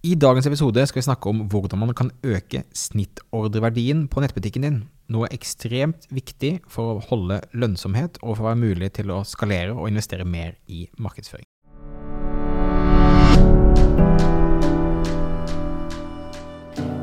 I dagens episode skal vi snakke om hvordan man kan øke snittordreverdien på nettbutikken din. Noe ekstremt viktig for å holde lønnsomhet og for å være mulig til å skalere og investere mer i markedsføring.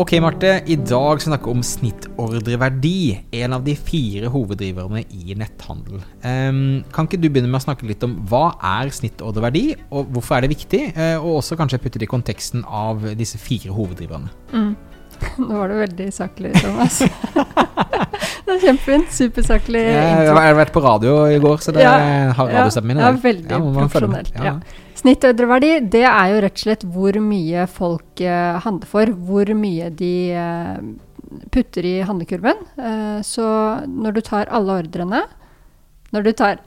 Ok, Marte. I dag skal vi snakke om snittordreverdi. En av de fire hoveddriverne i netthandel. Um, kan ikke du begynne med å snakke litt om hva er snittordreverdi, og hvorfor er det viktig? Uh, og også kanskje putte det i konteksten av disse fire hoveddriverne. Mm. Nå var det veldig saklig, Thomas. det er kjempefint. Supersaklig. Jeg har vært på radio i går, så det ja, har radiostemmen min. Ja, veldig ja, profesjonelt. Ja. Snittordreverdi, det er jo rett og slett hvor mye folk eh, handler for. Hvor mye de eh, putter i handlekurven. Eh, så når du tar alle ordrene når du tar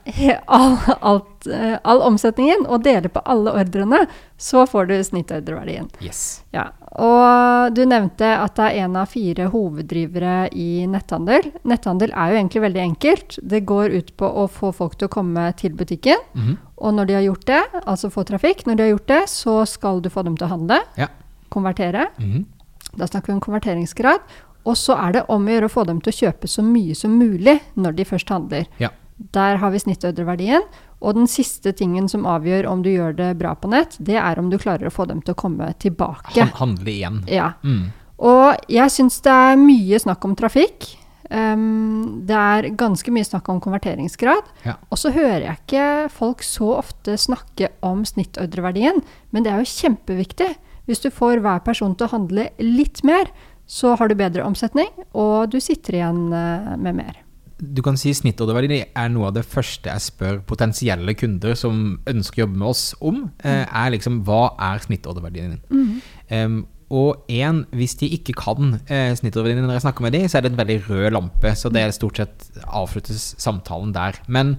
all, alt, eh, all, omsetningen og deler på alle ordrene, så får du snittordreverdien. Yes. Ja. Og du nevnte at det er en av fire hoveddrivere i netthandel. Netthandel er jo egentlig veldig enkelt. Det går ut på å få folk til å komme til butikken. Mm -hmm. Og når de har gjort det, altså få trafikk, når de har gjort det, så skal du få dem til å handle. Ja. Konvertere. Mm -hmm. Da snakker vi om konverteringsgrad. Og så er det om å gjøre å få dem til å kjøpe så mye som mulig når de først handler. Ja. Der har vi snittordreverdien. Og den siste tingen som avgjør om du gjør det bra på nett, det er om du klarer å få dem til å komme tilbake. handle igjen. Ja. Mm. Og jeg syns det er mye snakk om trafikk. Um, det er ganske mye snakk om konverteringsgrad. Ja. Og så hører jeg ikke folk så ofte snakke om snittordreverdien, men det er jo kjempeviktig. Hvis du får hver person til å handle litt mer, så har du bedre omsetning, og du sitter igjen uh, med mer du kan si snittordreverdi er noe av det første jeg spør potensielle kunder som ønsker å jobbe med oss om. Eh, er liksom hva er snittordreverdien din? Mm. Um, og én, hvis de ikke kan eh, snittordreverdien når jeg snakker med dem, så er det en veldig rød lampe. Så det er stort sett avsluttes samtalen der. Men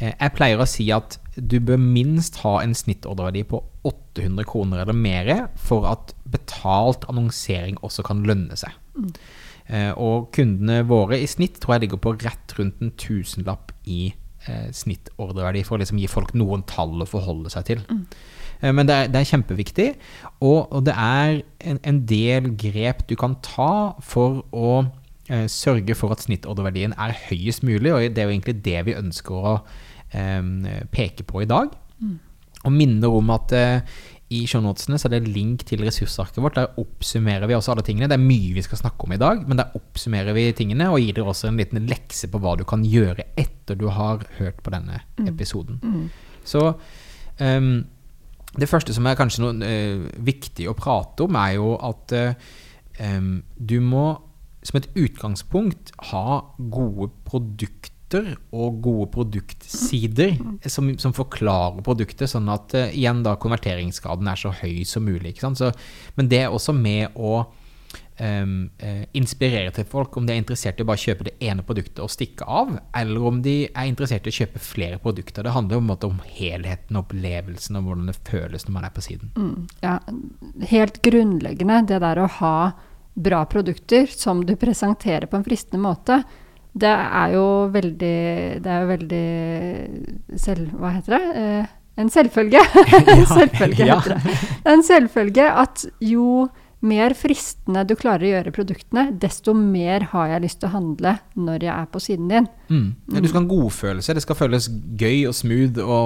eh, jeg pleier å si at du bør minst ha en snittordreverdi på 800 kroner eller mer for at betalt annonsering også kan lønne seg. Mm. Eh, og kundene våre i snitt tror jeg ligger på rett rundt en tusenlapp i eh, snittordreverdi, for å liksom gi folk noen tall å forholde seg til. Mm. Eh, men det er, det er, kjempeviktig, og, og det er en, en, del grep du kan ta for å eh, sørge for at snittordreverdien er høyest mulig, og det er jo egentlig det vi ønsker å eh, peke på i dag. Mm. Og minner om at eh, i shownotene så er det link til ressursarket vårt. Der oppsummerer vi også alle tingene. Det er mye vi skal snakke om i dag, men der oppsummerer vi tingene og gir dere også en liten lekse på hva du kan gjøre etter du har hørt på denne mm. episoden. Mm. Mm. Så um, det første som er kanskje noe uh, viktig å prate om, er jo at uh, um, du må som et utgangspunkt ha gode produkter produkter og gode produktsider som, som forklarer produktet, sånn at uh, igjen da konverteringsgraden er så høy som mulig. Så, men det er også med å um, uh, inspirere til folk om de er interessert i å bare kjøpe det ene produktet og stikke av, eller om de er interessert i å kjøpe flere produkter. Det handler om, om helheten, opplevelsen og hvordan det føles når man er på siden. Mm, ja, helt grunnleggende det der å ha bra produkter som du presenterer på en fristende måte det er jo veldig Det er jo veldig selv... Hva heter det? Eh, en selvfølge. en selvfølge heter det. En selvfølge at jo mer fristende du klarer å gjøre produktene, desto mer har jeg lyst til å handle når jeg er på siden din. Mm. Ja, du skal ha en godfølelse. Det skal føles gøy og smooth å,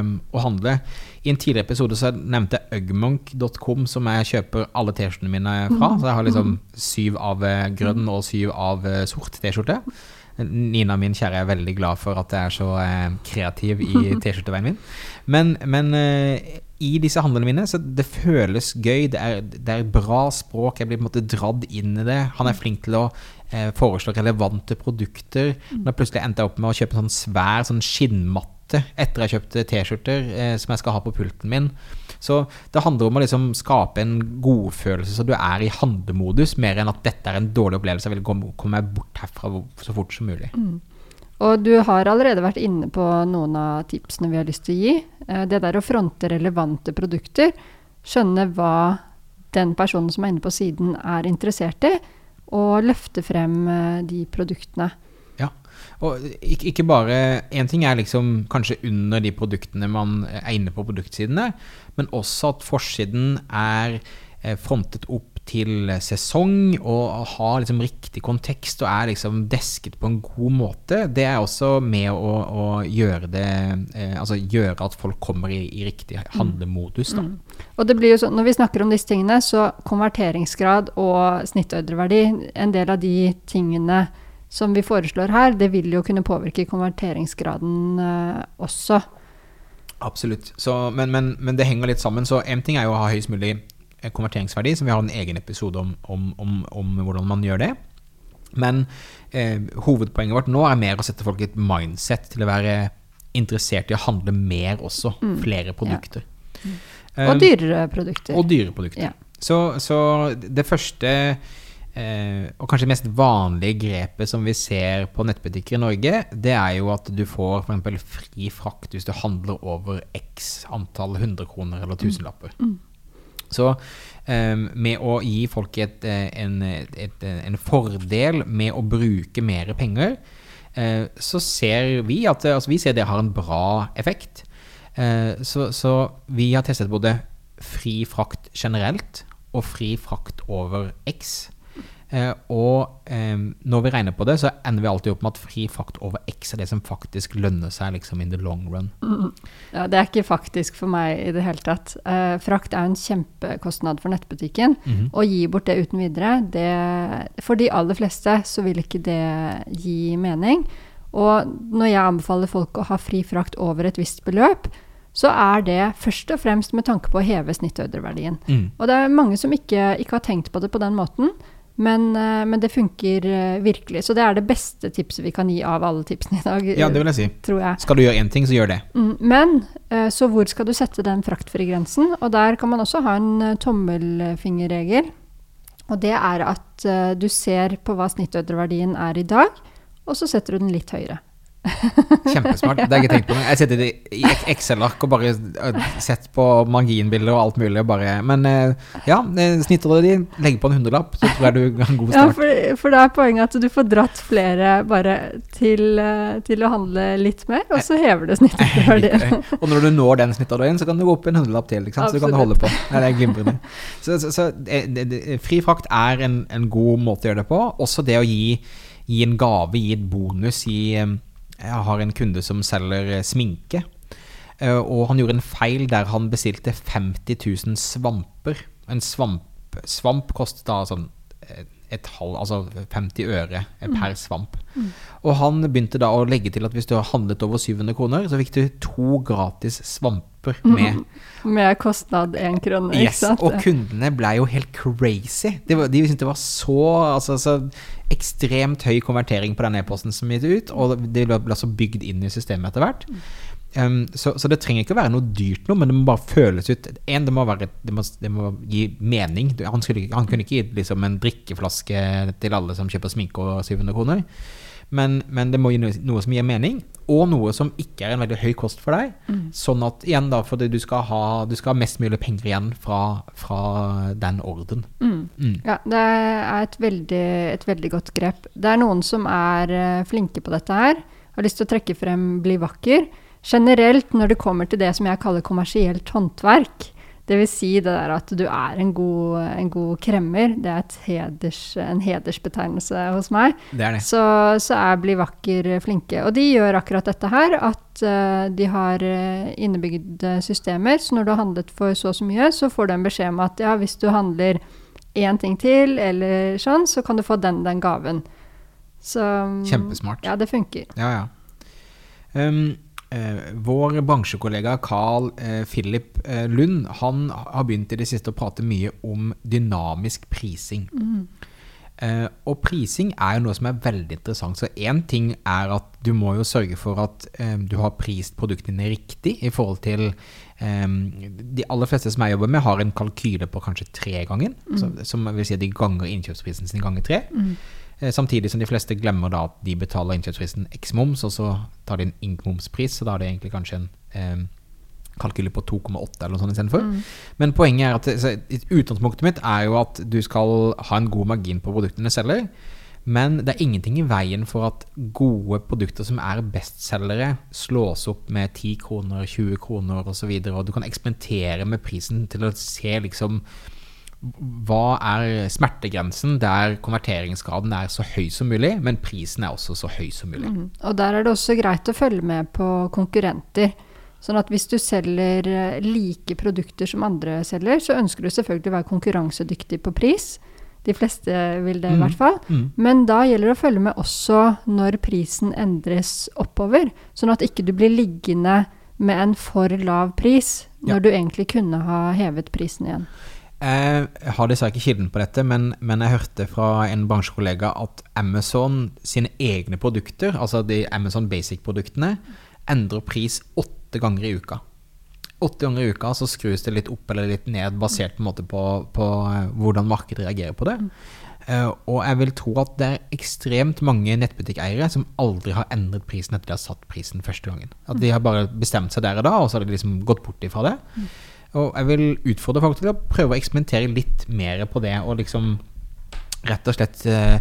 um, å handle. I en tidligere episode så nevnte jeg ugmonk.com, som jeg kjøper alle T-skjortene mine fra. Så jeg har liksom syv av eh, grønn og syv av eh, sort T-skjorte. Nina min kjære er veldig glad for at jeg er så eh, kreativ i T-skjorteveien min. Men, men i disse handlene mine, så det føles gøy. Det er, det er bra språk. Jeg blir på en måte dradd inn i det. Han er flink til å eh, foreslå relevante produkter. Når Nå plutselig endte jeg opp med å kjøpe en sånn svær sånn skinnmatte ofte etter jeg kjøpte T-skjorter eh, som jeg skal ha på pulten min. Så det handler om å liksom skape en godfølelse så du er i handlemodus, mer enn at dette er en dårlig opplevelse. Jeg vil komme meg bort herfra så fort som mulig. Mm. Og du har allerede vært inne på noen av tipsene vi har lyst til å gi. Eh, det der å fronte relevante produkter, skjønne hva den personen som er inne på siden er interessert i, og løfte frem eh, de produktene. Og ikke, bare Én ting er liksom kanskje under de produktene man er inne på produktsidene, men også at forsiden er eh, frontet opp til sesong og har liksom riktig kontekst og er liksom desket på en god måte. Det er også med å, å gjøre det eh, Altså gjøre at folk kommer i, i riktig handlemodus, da. Mm. Og det blir jo sånn, Når vi snakker om disse tingene, så konverteringsgrad og snittordreverdi, en del av de tingene som vi foreslår her, det vil jo kunne påvirke konverteringsgraden uh, også. Absolutt. Så, men, men, men, det henger litt sammen. Så én ting er jo å ha høyest mulig eh, konverteringsverdi, som vi har en egen episode om, om, om, om hvordan man gjør det. Men eh, hovedpoenget vårt nå er mer å sette folk i et mindset til å være interessert i å handle mer også. Mm. Flere produkter. Ja. Mm. Og dyrere produkter. Og dyrere produkter. Ja. Så, så, det første Eh, og kanskje det mest vanlige grepet som vi ser på nettbutikker i Norge, det er jo at du får f.eks. fri frakt hvis du handler over x antall hundrekroner eller tusenlapper. Mm. Så eh, med å gi folk et, eh, en, et, en, fordel med å bruke mer penger, eh, så ser vi at altså vi ser det har en bra effekt. Eh, så, så vi har testet både fri frakt generelt og fri frakt over x. Eh, og eh, når vi regner på det, så ender vi alltid opp med at fri frakt over X er det som faktisk lønner seg liksom in the long run. Mm. Ja, Det er ikke faktisk for meg i det hele tatt. Eh, frakt er en kjempekostnad for nettbutikken. Mm -hmm. Å gi bort det uten videre, det, for de aller fleste så vil ikke det gi mening. Og når jeg anbefaler folk å ha fri frakt over et visst beløp, så er det først og fremst med tanke på å heve snittordreverdien. Mm. Og det er mange som ikke, ikke har tenkt på det på den måten. Men, eh, men, det funker eh, virkelig. Så det er det beste tipset vi kan gi av alle tipsene i dag. Ja, det vil jeg si. Tror jeg. Skal du gjøre én ting, så gjør det. Mm, men eh, så hvor skal du sette den fraktfrie grensen? Og der kan man også ha en tommelfingerregel. Og det er at du ser på hva snittødreverdien er i dag, og så setter du den litt høyere. Kjempesmart. Det har jeg ikke tenkt på. Jeg sitter i Excel-ark og bare sett på marginbilder og alt mulig. Bare. Men eh, ja, snitter du de, legg på en hundrelapp, så tror jeg du har en god start. Ja, for, for da er poenget at du får dratt flere bare til, eh, til å handle litt mer, og så hever du snittet og når du når den snittverdien, så kan du gå opp en hundrelapp til. Så du kan holde på. Det er glimrende. Så, så, så det, det, fri frakt er en, en, god måte å gjøre det på. Også det å gi, gi en gave, gi et bonus, gi jeg har en kunde som selger eh, sminke. Eh, og han gjorde en feil der han bestilte 50 000 svamper. En svamp, svamp kostet da sånn eh, et halv, altså 50 øre per mm. svamp. Mm. Og han begynte da å legge til at hvis du har handlet over 700 kroner, så fikk du to gratis svamper mm. med. Mm. Med kostnad én krone, yes, Og kundene ble jo helt crazy. De, de syntes det var så, altså, så ekstremt høy konvertering på den e-posten som gitt ut, og det ble altså bygd inn i systemet etter hvert. Um, så, så, det trenger ikke å være noe dyrt noe, men det må bare føles ut En, det må, være, det må, det må gi mening. Han, skulle, han kunne ikke gitt liksom en drikkeflaske til alle som kjøper sminke og 700 kroner. Men, men, det må gi noe, noe, som gir mening, og noe som ikke er en veldig høy kost for deg. Mm. Sånn at igjen da, fordi du skal ha, du skal ha mest mulig penger igjen fra, fra den orden. Mm. Mm. Ja, det er et veldig, et veldig, godt grep. Det er noen som er uh, flinke på dette her. Har lyst til å trekke frem Bli vakker generelt når det kommer til det som jeg kaller kommersielt håndverk, dvs. Si det der at du er en god, en god kremmer, det er heders, en hedersbetegnelse hos meg, det det. Så, så, er Bli vakker flinke. Og de gjør akkurat dette her, at uh, de har uh, innebygde systemer. Så når du har handlet for så og så mye, så får du en beskjed om at ja, hvis du handler én ting til, eller sånn, så kan du få den, den gaven. Så Kjempesmart. Ja, det funker. Ja, ja. Um, Eh, vår bransjekollega Carl eh, Philip eh, Lund han har begynt i det siste å prate mye om dynamisk prising. Mm. Eh, og prising er jo noe som er veldig interessant. Så én ting er at du må jo sørge for at eh, du har prist produktene riktig i forhold til eh, De aller fleste som jeg jobber med, har en kalkyle på kanskje tre ganger. Mm. som vil si at de ganger innkjøpsprisen sin ganger tre. Mm. Eh, samtidig som de fleste glemmer da at de betaler innkjøpsprisen x moms, og så tar de en ink-momspris, så da er det egentlig kanskje en eh, kalkyle på 2,8 eller noe sånt istedenfor. Mm. Men poenget er at utgangspunktet mitt er jo at du skal ha en god margin på produktene du selger. Men det er ingenting i veien for at gode produkter som er bestselgere, slås opp med 10 kroner, 20 kroner osv. Og, så og du kan eksperimentere med prisen til å se liksom hva er smertegrensen der konverteringsgraden er så høy som mulig, men prisen er også så høy som mulig. Mm. Og der er det også greit å følge med på konkurrenter. Sånn at hvis du selger eh, like produkter som andre selger, så ønsker du selvfølgelig å være konkurransedyktig på pris. De fleste vil det, i mm. hvert fall. Mm. Men da gjelder det å følge med også når prisen endres oppover, sånn at ikke du blir liggende med en for lav pris når ja. du egentlig kunne ha hevet prisen igjen. Jeg har dessverre ikke kilden på dette, men, men, jeg hørte fra en bransjekollega at Amazon sine egne produkter, altså de Amazon Basic-produktene, endrer pris åtte ganger i uka. Åtte ganger i uka så skrus det litt opp eller litt ned, basert på, på, på uh, hvordan markedet reagerer på det. Uh, og jeg vil tro at det er ekstremt mange nettbutikkeiere som aldri har endret prisen etter de har satt prisen første gangen. At de har bare bestemt seg der og da, og så har de liksom gått bort ifra det. Og jeg vil utfordre folk til å prøve å eksperimentere litt mer på det, og liksom rett og slett uh,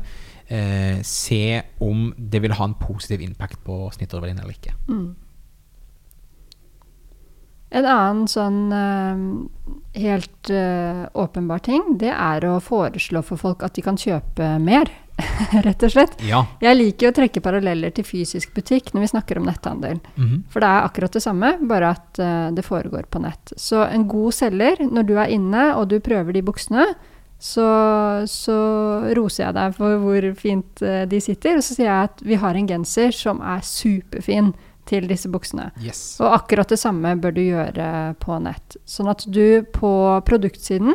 se om det vil ha en positiv impact på snittoververdien eller ikke. Mm. En annen sånn uh, helt uh, åpenbar ting, det er å foreslå for folk at de kan kjøpe mer, rett og slett. Ja. Jeg liker å trekke paralleller til fysisk butikk når vi snakker om netthandel. Mm -hmm. For det er akkurat det samme, bare at uh, det foregår på nett. Så en god selger, når du er inne og du prøver de buksene, så, så roser jeg deg for hvor fint de sitter. Og så sier jeg at vi har en genser som er superfin til disse buksene. Yes. Og akkurat det samme bør du gjøre på nett. Sånn at du på produktsiden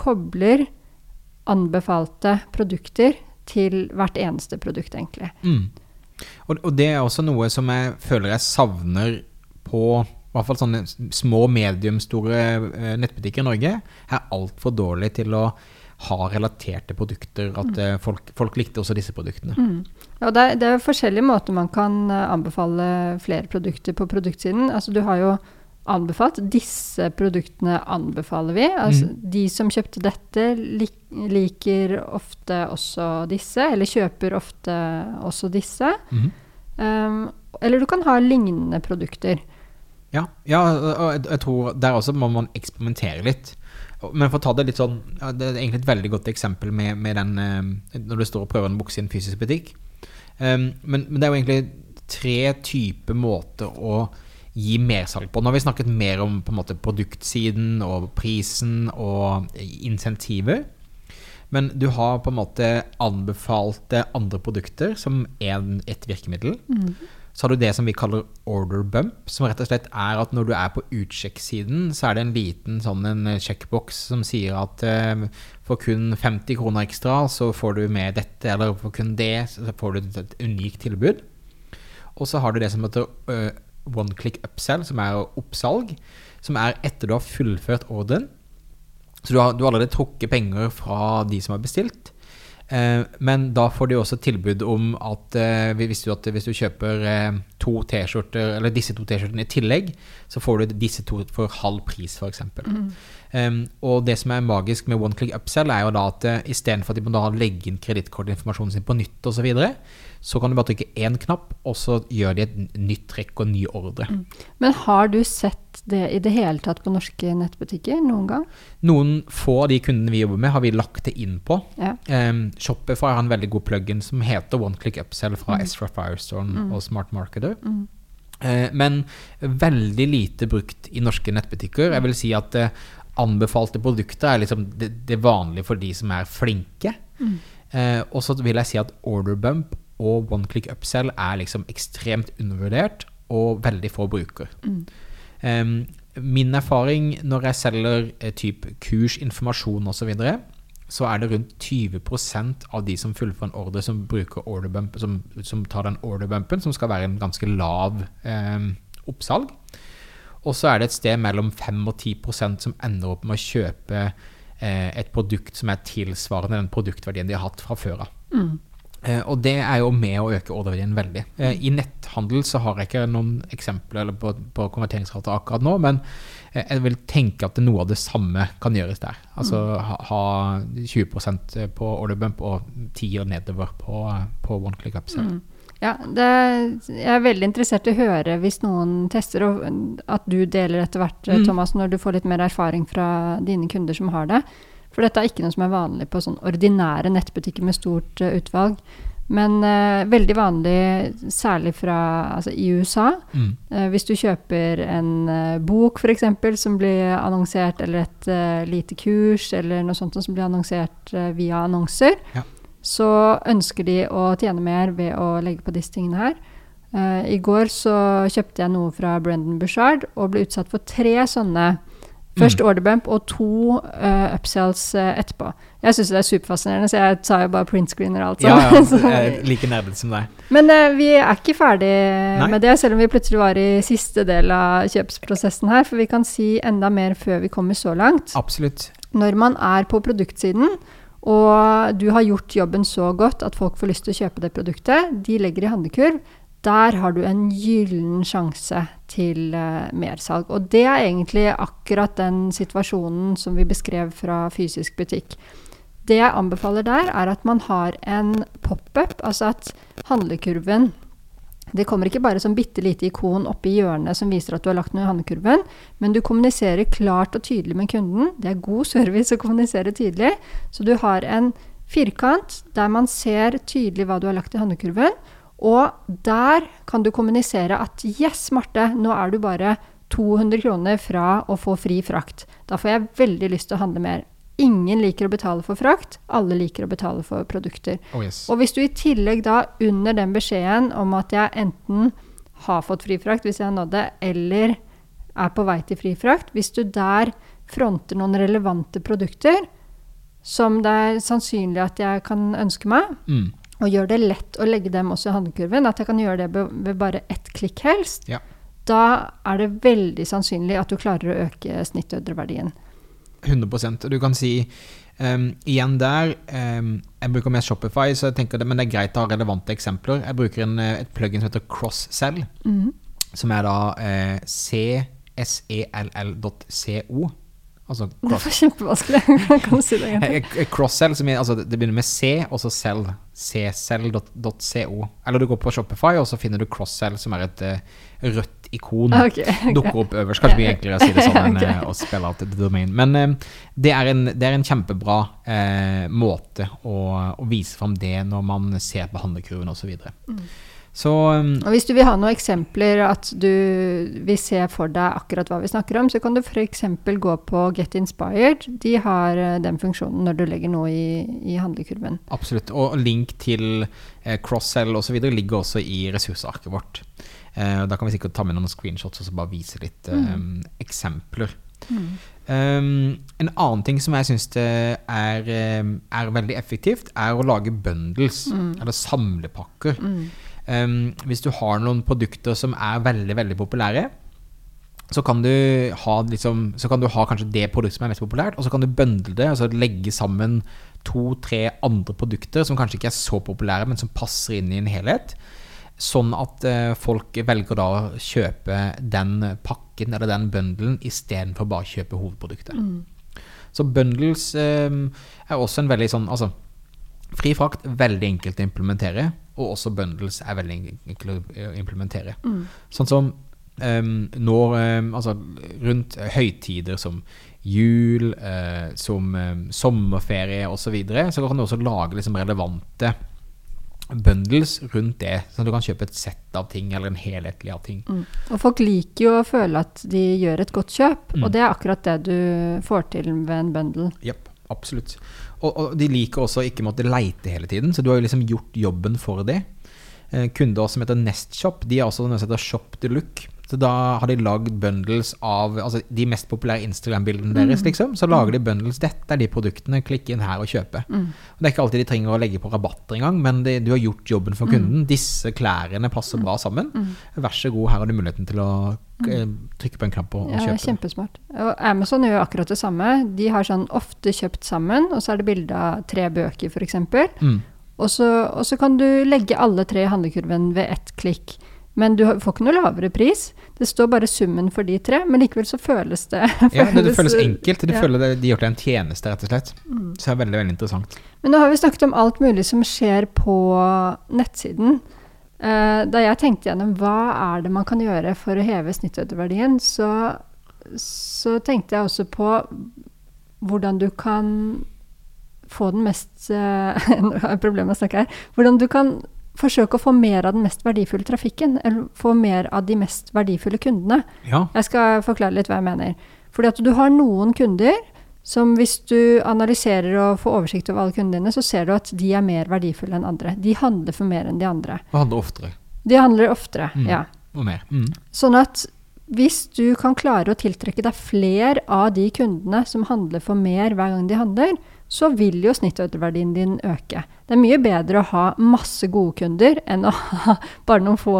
kobler anbefalte produkter til hvert eneste produkt, egentlig. Mm. Og, og, det er også noe som jeg føler jeg savner på i hvert fall sånne små, medium store eh, nettbutikker i Norge. Er altfor dårlig til å ha relaterte produkter. At mm. folk, folk, likte også disse produktene. Mm. Ja, det, er, det er forskjellige måter man kan eh, anbefale flere produkter på produktsiden. Altså, du har jo anbefalt. Disse produktene anbefaler vi. Altså, mm. De som kjøpte dette, lik, liker ofte også disse, eller kjøper ofte også disse. Mm. Um, eller du kan ha lignende produkter. Ja, ja og jeg, jeg tror der også må man eksperimentere litt. Men for å ta det litt sånn Det er egentlig et veldig godt eksempel med, med den eh, Når du står og prøver en bukse i en fysisk butikk. Um, men, men, det er jo egentlig tre typer måter å gi mersalg på. Nå har vi snakket mer om på en måte produktsiden og prisen og insentiver. Men du har på en måte anbefalte andre produkter som er et virkemiddel. Mm så har du det som vi kaller order bump, som rett og slett er at når du er på utsjekksiden, så er det en liten sånn en checkbox som sier at uh, for kun 50 kroner ekstra så får du med dette, eller for kun det så får du et unikt tilbud. Og så har du det som heter uh, one click upsell, som er oppsalg, som er etter du har fullført ordren. Så du har, du har allerede trukket penger fra de som har bestilt. Eh, men da får du også tilbud om at eh, hvis du, at hvis du kjøper eh, to T-skjorter, eller disse to T-skjortene i tillegg, så får du disse to for halv pris, f.eks. Mm. Um, og det som er magisk med one click upsell, er jo da at uh, istedenfor at de må da legge inn kredittkortinformasjonen sin på nytt osv., så, videre, så kan du bare trykke én knapp, og så gjør de et nytt trekk og en ny ordre. Mm. Men har du sett det i det hele tatt på norske nettbutikker noen gang? Noen få av de kundene vi jobber med, har vi lagt det inn på. Ja. Um, Shopify har en veldig god plug-in som heter one click upsell fra mm. Estra Firestone mm. og Smart Marketer. Mm. Uh, men veldig lite brukt i norske nettbutikker. Jeg vil si at uh, anbefalte produkter er liksom det, det, vanlige for de som er flinke. Mm. Eh, og så vil jeg si at order bump og one click upsell er liksom ekstremt undervurdert og veldig få bruker. Mm. Eh, min erfaring når jeg selger eh, typ kurs, informasjon osv., så, videre, så er det rundt 20% av de som fullfører en ordre, som bruker orderbump, som, som tar den orderbumpen, som skal være en ganske lav eh, oppsalg. Og så er det et sted mellom 5 og 10% som ender opp med å kjøpe eh, et produkt som er tilsvarende den produktverdien de har hatt fra før av. Mm. Eh, og det er jo med å øke ordreverdien veldig. Eh, I netthandel så har jeg ikke noen eksempler på, på konverteringsrater akkurat nå, men eh, jeg vil tenke at noe av det samme kan gjøres der. Altså ha, ha 20% på orderbump og 10 nedover på, på one click upsell. Mm. Ja, det, jeg er veldig interessert i å høre hvis noen tester, og at du deler etter hvert, Mm. Thomas, når du får litt mer erfaring fra dine kunder som har det. For dette er ikke noe som er vanlig på sånn ordinære nettbutikker med stort uh, utvalg. Men uh, veldig vanlig, særlig fra altså, i USA. Mm. Uh, hvis du kjøper en uh, bok f.eks. som blir annonsert, eller et lite kurs, eller noe sånt som blir annonsert via annonser, Ja. Så ønsker de å tjene mer ved å legge på disse tingene her. Uh, I går så kjøpte jeg noe fra Brendan Bushard og ble utsatt for tre sånne Først orderbump og to uh, upsells uh, etterpå. Jeg syns det er superfascinerende, så jeg tar jo bare printscreener og alt Ja, ja. Er like nerdete som deg. men uh, vi er ikke ferdig med det, selv om vi plutselig var i siste del av kjøpsprosessen her. For vi kan si enda mer før vi kommer så langt. Absolutt. Når man er på produktsiden, og du har gjort jobben så godt at folk får lyst til å kjøpe det produktet, de legger i handlekurv, der har du en gyllen sjanse til uh, mersalg. Og det er egentlig akkurat den situasjonen som vi beskrev fra fysisk butikk. Det jeg anbefaler der, er at man har en pop-up, altså at handlekurven det kommer ikke bare som bitte lite ikon oppe i hjørnet som viser at du har lagt noe i handlekurven, men du kommuniserer klart og tydelig med kunden. Det er god service å kommunisere tydelig. Så du har en firkant der man ser tydelig hva du har lagt i handlekurven, og der kan du kommunisere at yes, Marte, nå er du bare 200 kroner fra å få fri frakt. Da får jeg veldig lyst til å handle mer. Ingen liker å betale for frakt, alle liker å betale for produkter. Oh yes. Og hvis du i tillegg da under den beskjeden om at jeg enten har fått frifrakt hvis jeg har nådd det, eller er på vei til frifrakt, hvis du der fronter noen relevante produkter som det er sannsynlig at jeg kan ønske meg, Mm. og gjør det lett å legge dem også i handlekurven, at jeg kan gjøre det ved bare ett klikk helst, Ja. da er det veldig sannsynlig at du klarer å øke snittødreverdien. 100 Og du kan si um, igjen der um, Jeg bruker mest Shopify, så jeg tenker det, men det er greit å ha relevante eksempler. Jeg bruker en, eh, et plugin som heter CrossCell, Mhm. som er da eh, csell.co. Altså Det var kjempevanskelig. kan du si det egentlig? Eh, er, altså det begynner med C, og så cell. ccell.co. Eller du går på Shopify, og så finner du Cross-cell, som er et uh, rødt ikon. Okay, okay. Dukker opp øverst. Kanskje mye enklere å si det sånn enn Ok. eh, å spille out the domain. Men uh, det, er en, det er en kjempebra uh, måte å, å vise fram det når man ser på handlekurven osv. Mm. Så um, Og hvis du vil ha noen eksempler at du vil se for deg akkurat hva vi snakker om, så kan du f.eks. gå på Get Inspired. De har eh, den funksjonen når du legger noe i, i handlekurven. absolutt. Og link til eh, cross-sell osv. ligger også i ressursarket vårt. Eh, da kan vi sikkert ta med noen screenshots og så bare vise litt eh, eksempler. Um, en annen ting som jeg syns er, um, er veldig effektivt, er å lage bundles, eller samlepakker. Um, hvis du har noen produkter som er veldig, veldig populære, så kan du ha, liksom, så kan du ha kanskje det produktet som er mest populært, og så kan du bøndle det, altså legge sammen to-tre andre produkter som kanskje ikke er så populære, men som passer inn i en helhet. Sånn at eh, folk velger da å kjøpe den pakken eller den bundlen istedenfor bare å kjøpe hovedproduktet. Så bundles eh, er også en veldig sånn Altså, fri frakt veldig enkelt å implementere, og også bundles er veldig enkelt å implementere. Sånn som um, når um, Altså rundt høytider som jul, uh, som um, sommerferie osv., så, videre, så kan du også lage liksom relevante bundles rundt det, så du kan kjøpe et sett av ting eller en helhetlig av ting. Mm. Og folk liker jo å føle at de gjør et godt kjøp, Mm. og det er akkurat det du får til ved en bundle. Yep, absolutt. Og, og de liker også ikke måtte leite hele tiden, så du har jo liksom gjort jobben for det. Eh, kunder som heter Nestshop, de har også noe som heter Shop to Look, Så da har de lagd bundles av altså de mest populære Instagram-bildene Mm. deres, liksom. Så lager de bundles. Dette er de produktene, klikk inn her og kjøpe. Mm. Og det er ikke alltid de trenger å legge på rabatter engang, men de, du har gjort jobben Mm. for kunden. Disse klærne passer bra sammen. Vær så god, her har du muligheten til å trykke på en knapp og, og Mm. Ja, kjøpe. kjempesmart. Og Amazon gjør akkurat det samme. De har sånn ofte kjøpt sammen, og så er det bilde av tre bøker, f.eks. Mm. Og så, og så kan du legge alle tre i handlekurven ved ett klikk. Men du får ikke noe lavere pris. Det står bare summen for de tre, men likevel så føles det Ja, det, det føles enkelt. Du ja. føler det, de gjør deg en tjeneste, rett og slett. Mm. Så det er veldig, veldig interessant. Men nå har vi snakket om alt mulig som skjer på nettsiden. Eh, da jeg tenkte gjennom hva er det man kan gjøre for å heve snittverdien, så, så tenkte jeg også på hvordan du kan få den mest Nå har jeg problemer med å snakke her. Hvordan du kan forsøke å få mer av den mest verdifulle trafikken. Eller få mer av de mest verdifulle kundene. Ja. Jeg skal forklare litt hva jeg mener. Fordi at du har noen kunder som hvis du analyserer og får oversikt over alle kundene dine, så ser du at de er mer verdifulle enn andre. De handler for mer enn de andre. Og handler oftere. De handler oftere, Mm. ja. Og mer. Mm. Sånn at hvis du kan klare å tiltrekke deg flere av de kundene som handler for mer hver gang de handler, så vil jo snittordreverdien din øke. Det er mye bedre å ha masse gode kunder enn å ha bare noen få,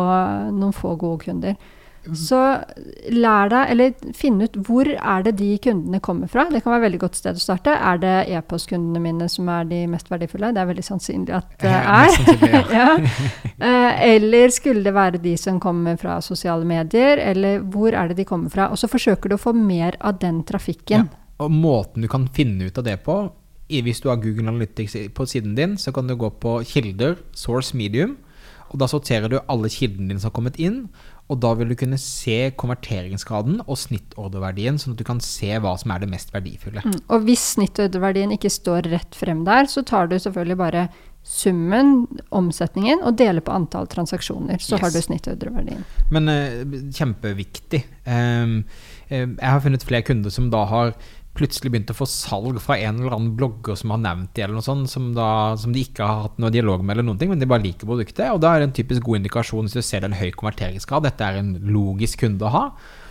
noen få gode kunder. Så lær deg, eller finn ut hvor er det de kundene kommer fra. Det kan være et veldig godt sted å starte. Er det e-postkundene mine som er de mest verdifulle? Det er veldig sannsynlig at det er. sannsynlig, ja. Eh, Eller skulle det være de som kommer fra sosiale medier? Eller hvor er det de kommer fra? Og så forsøker du å få mer av den trafikken. Ja. Og måten du kan finne ut av det på, hvis du har Google Analytics på siden din, så kan du gå på kilder, source medium, og da sorterer du alle kildene dine som har kommet inn, og da vil du kunne se konverteringsgraden og snittordreverdien, sånn at du kan se hva som er det mest verdifulle. Mm. Og hvis snittordreverdien ikke står rett frem der, så tar du selvfølgelig bare summen, omsetningen, og deler på antall transaksjoner. Så Yes. har du snittordreverdien. Men uh, kjempeviktig. Um, uh, jeg har funnet flere kunder som da har plutselig begynt å få salg fra en eller annen blogger som har nevnt det, eller noe sånt, som, da, som de ikke har hatt noe dialog med, eller noen ting, men de bare liker produktet. Og da er det en typisk god indikasjon hvis du ser det er en høy konverteringsgrad. Dette er en logisk kunde å ha.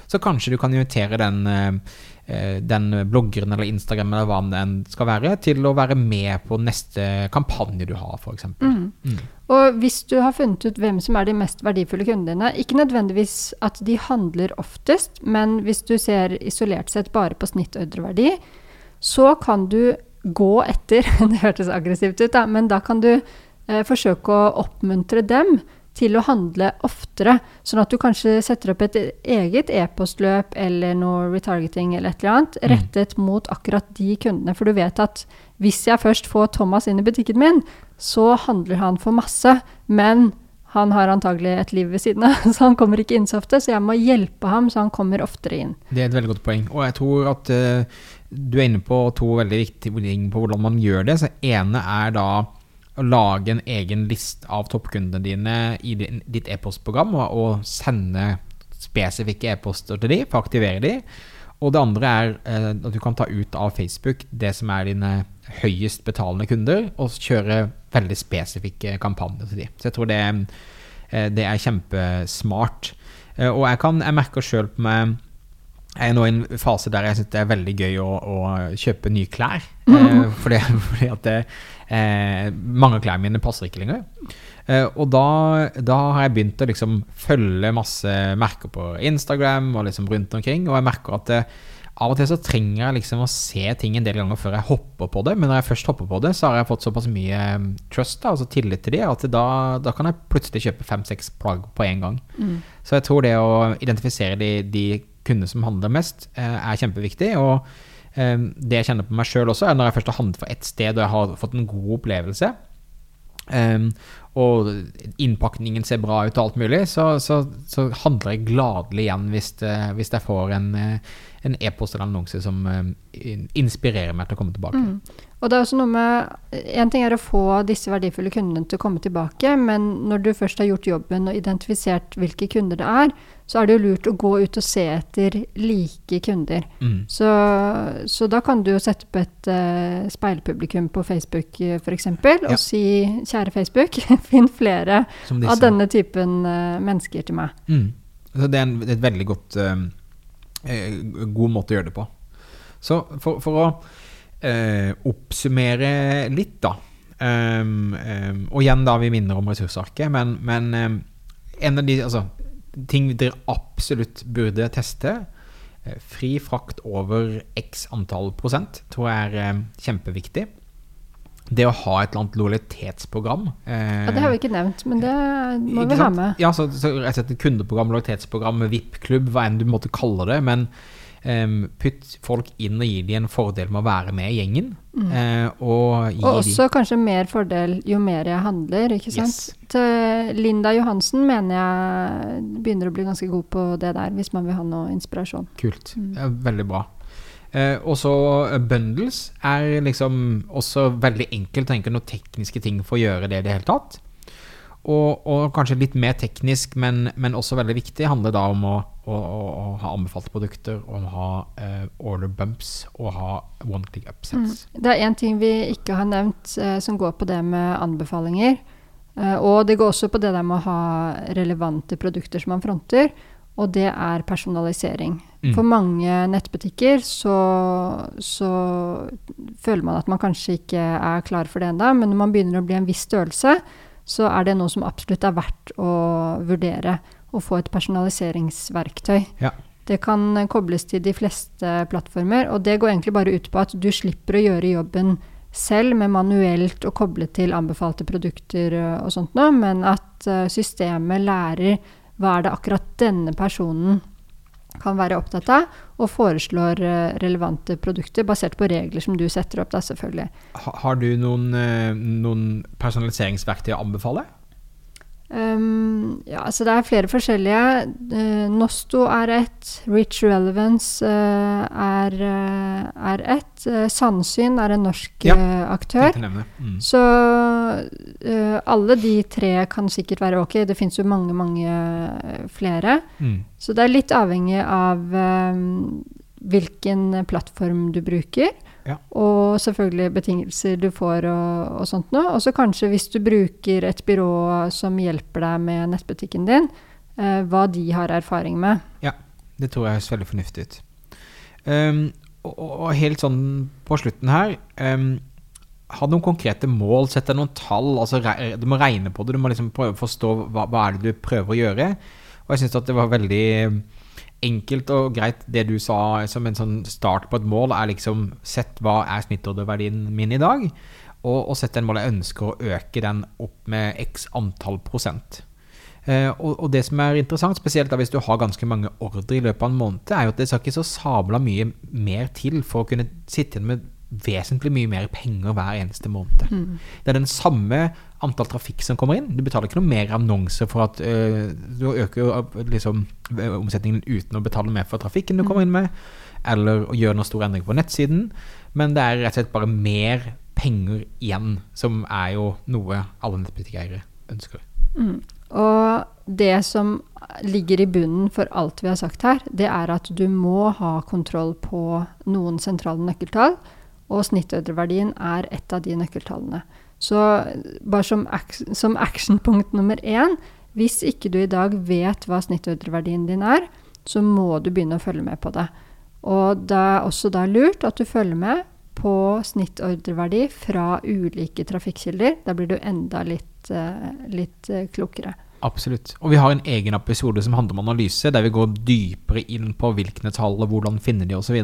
Så kanskje du kan invitere den, eh, eh, den bloggeren eller Instagram eller hva det enn skal være, til å være med på neste kampanje du har, f.eks. Mm. Og hvis du har funnet ut hvem som er de mest verdifulle kundene dine, ikke nødvendigvis at de handler oftest, men hvis du ser isolert sett bare på snittordreverdi, så kan du gå etter Det hørtes aggressivt ut, da, men da kan du eh, forsøke å oppmuntre dem til å handle oftere, sånn at du kanskje setter opp et eget e-postløp eller noe retargeting eller et eller annet, rettet mot akkurat de kundene. For du vet at hvis jeg først får Thomas inn i butikken min, så handler han for masse, men han har antagelig et liv ved siden av, så han kommer ikke inn så ofte, så jeg må hjelpe ham så han kommer oftere inn. Det er et veldig godt poeng. Og jeg tror at uh, du er inne på to veldig viktige ting på hvordan man gjør det. Så ene er da å lage en egen liste av toppkundene dine i ditt e-postprogram, og, og sende spesifikke e-poster til de, for å aktivere de. Og det andre er eh, at du kan ta ut av Facebook det som er dine høyest betalende kunder, og kjøre veldig spesifikke kampanjer til dem. Så jeg tror det, eh, det er kjempesmart. Eh, og jeg, kan, jeg merker sjøl på meg jeg er nå i en fase der jeg syns det er veldig gøy å, å kjøpe nye klær. Eh, fordi, fordi at det, eh, mange av klærne mine passer ikke lenger. Eh, og da, da har jeg begynt å liksom følge masse merker på Instagram og liksom rundt omkring. Og jeg merker at det, av og til så trenger jeg liksom å se ting en del ganger før jeg hopper på det. Men når jeg først hopper på det, så har jeg fått såpass mye eh, trust, da, altså tillit til de, at da, da kan jeg plutselig kjøpe fem-seks plagg på en gang. Så jeg tror det å identifisere de, de kundene som handler mest, eh, er kjempeviktig. Og eh, det jeg kjenner på meg sjøl også, er når jeg først har handlet fra ett sted og jeg har fått en god opplevelse, eh, og innpakningen ser bra ut og alt mulig, så, så, så handler jeg gladelig igjen hvis, hvis jeg får en e-post eller annonse som inspirerer meg til å komme tilbake. Og det er også noe med En ting er å få disse verdifulle kundene til å komme tilbake, men når du først har gjort jobben og identifisert hvilke kunder det er, så er det jo lurt å gå ut og se etter like kunder. Mm. Så, så da kan du jo sette på et uh, speilpublikum på Facebook f.eks. og Ja. si kjære Facebook, finn flere av denne typen uh, mennesker til meg. Mm. Så det er en, et veldig godt eh, eh, god måte å gjøre det på. Så for, for å eh, oppsummere litt, da um, um, Og igjen, da, vi minner om ressursarket, men, men um, en av de altså, ting dere absolutt burde teste eh, Fri frakt over x antall prosent tror jeg er eh, kjempeviktig det å ha et eller annet lojalitetsprogram eh, Ja, Det har vi ikke nevnt, men det må vi ha med. Ja, så, så et kundeprogram, lojalitetsprogram, VIP-klubb, hva enn du måtte kalle det. Men um, putt folk inn og gi dem en fordel med å være med i gjengen. Mm. Uh, og, og også de... kanskje mer fordel jo mer jeg handler, ikke sant. Yes. Til Linda Johansen mener jeg begynner å bli ganske god på det der, hvis man vil ha noe inspirasjon. Kult. Mm. veldig bra. Uh, og så uh, bundles er liksom også veldig enkelt å tenke noen tekniske ting for å gjøre det i det hele tatt. Og, og kanskje litt mer teknisk, men, men, også veldig viktig, handler da om å, å, å ha anbefalte produkter, om å ha uh, order bumps og ha one click upsets. Mm. Det er én ting vi ikke har nevnt uh, som går på det med anbefalinger. og det går også på det der med å ha relevante produkter som man fronter. Og det er personalisering. Mm. For mange nettbutikker så, så, føler man at man kanskje ikke er klar for det ennå, men når man begynner å bli en viss størrelse, så er det noe som absolutt er verdt å vurdere. Å få et personaliseringsverktøy. Ja. Det kan kobles til de fleste plattformer, og det går egentlig bare ut på at du slipper å gjøre jobben selv med manuelt å koble til anbefalte produkter og sånt noe, men at eh, systemet lærer hva er det akkurat denne personen kan være opptatt av, og foreslår eh, relevante produkter basert på regler som du setter opp, da, selvfølgelig. Har du noen, eh, noen personaliseringsverktøy å anbefale? Um, ja, altså det er flere forskjellige. Uh, Nosto er ett. Rich Relevance uh, er, uh, er ett. Sandsyn er en norsk ja, aktør. Mm. Så alle de tre kan sikkert være ok. Det fins jo mange, mange flere. Mm. Så det er litt avhengig av hvilken plattform du bruker. Ja. Og selvfølgelig betingelser du får og, og sånt noe. Og så kanskje hvis du bruker et byrå som hjelper deg med nettbutikken din, eh, hva de har erfaring med. Ja, det tror jeg høres veldig fornuftig ut. Um, og, og, helt sånn på slutten her um, Ha noen konkrete mål, sett deg noen tall. altså Du må regne på det, du må liksom prøve å forstå hva, hva er det du prøver å gjøre. Og jeg syns at det var veldig enkelt og greit det du sa som en sånn start på et mål, er liksom Sett hva er snittordeverdien min i dag, og, og sett den målet jeg ønsker å øke den opp med x antall prosent. Eh, og, og, det som er interessant, spesielt da hvis du har ganske mange ordre i løpet av en måned, er jo at det skal ikke så sabla mye mer til for å kunne sitte igjen med vesentlig mye mer penger hver eneste måned. Mm. Det er den samme antall trafikk som kommer inn. Du betaler ikke noe mer annonser for at uh, du øker jo liksom, omsetningen uten å betale mer for trafikken du kommer inn med, eller å gjøre noen store endringer på nettsiden. Men det er rett og slett bare mer penger igjen, som er jo noe alle nettbutikkeiere ønsker. Mm. Og det som ligger i bunnen for alt vi har sagt her, det er at du må ha kontroll på noen sentrale nøkkeltall og snittødreverdien er et av de nøkkeltallene. Så bare som, som actionpunkt nummer én Hvis ikke du i dag vet hva snittødreverdien din er, så må du begynne å følge med på det. Og det er også da lurt at du følger med på snittordreverdi fra ulike trafikkilder. Da blir du enda litt, uh, litt uh, klokere. Absolutt. Og vi har en egen episode som handler om analyse, der vi går dypere inn på hvilke tall og hvordan finner de osv.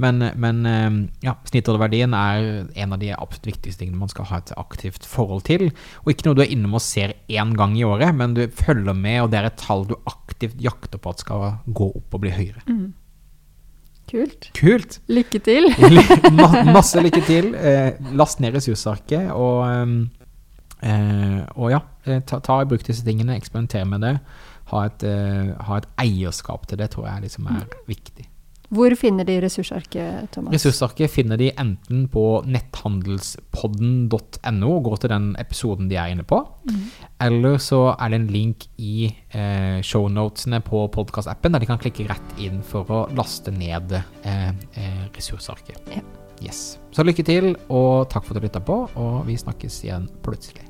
Men, men eh, ja, snittorderverdien er en av de absolutt viktigste tingene man skal ha et aktivt forhold til. Og ikke noe du er innom og ser én gang i året, men du følger med, og det er et tall du aktivt jakter på at skal gå opp og bli høyere. Mm. Kult. Kult. Lykke til. Masse lykke til. Eh, last ned ressursarket. og... Eh, og ja, eh, ta, ta i bruk disse tingene, eksperimenter med det. Ha et, eh, ha et, eierskap til det, tror jeg liksom er mm. viktig. Hvor finner de ressursarket, Thomas? Ressursarket finner de enten på netthandelspodden.no, og går til den episoden de er inne på. Mm. Eller så er det en link i eh, shownotene på podkastappen, der de kan klikke rett inn for å laste ned eh, eh, ressursarket. Ja. Yes. Så lykke til, og takk for at du lytta på, og vi snakkes igjen plutselig.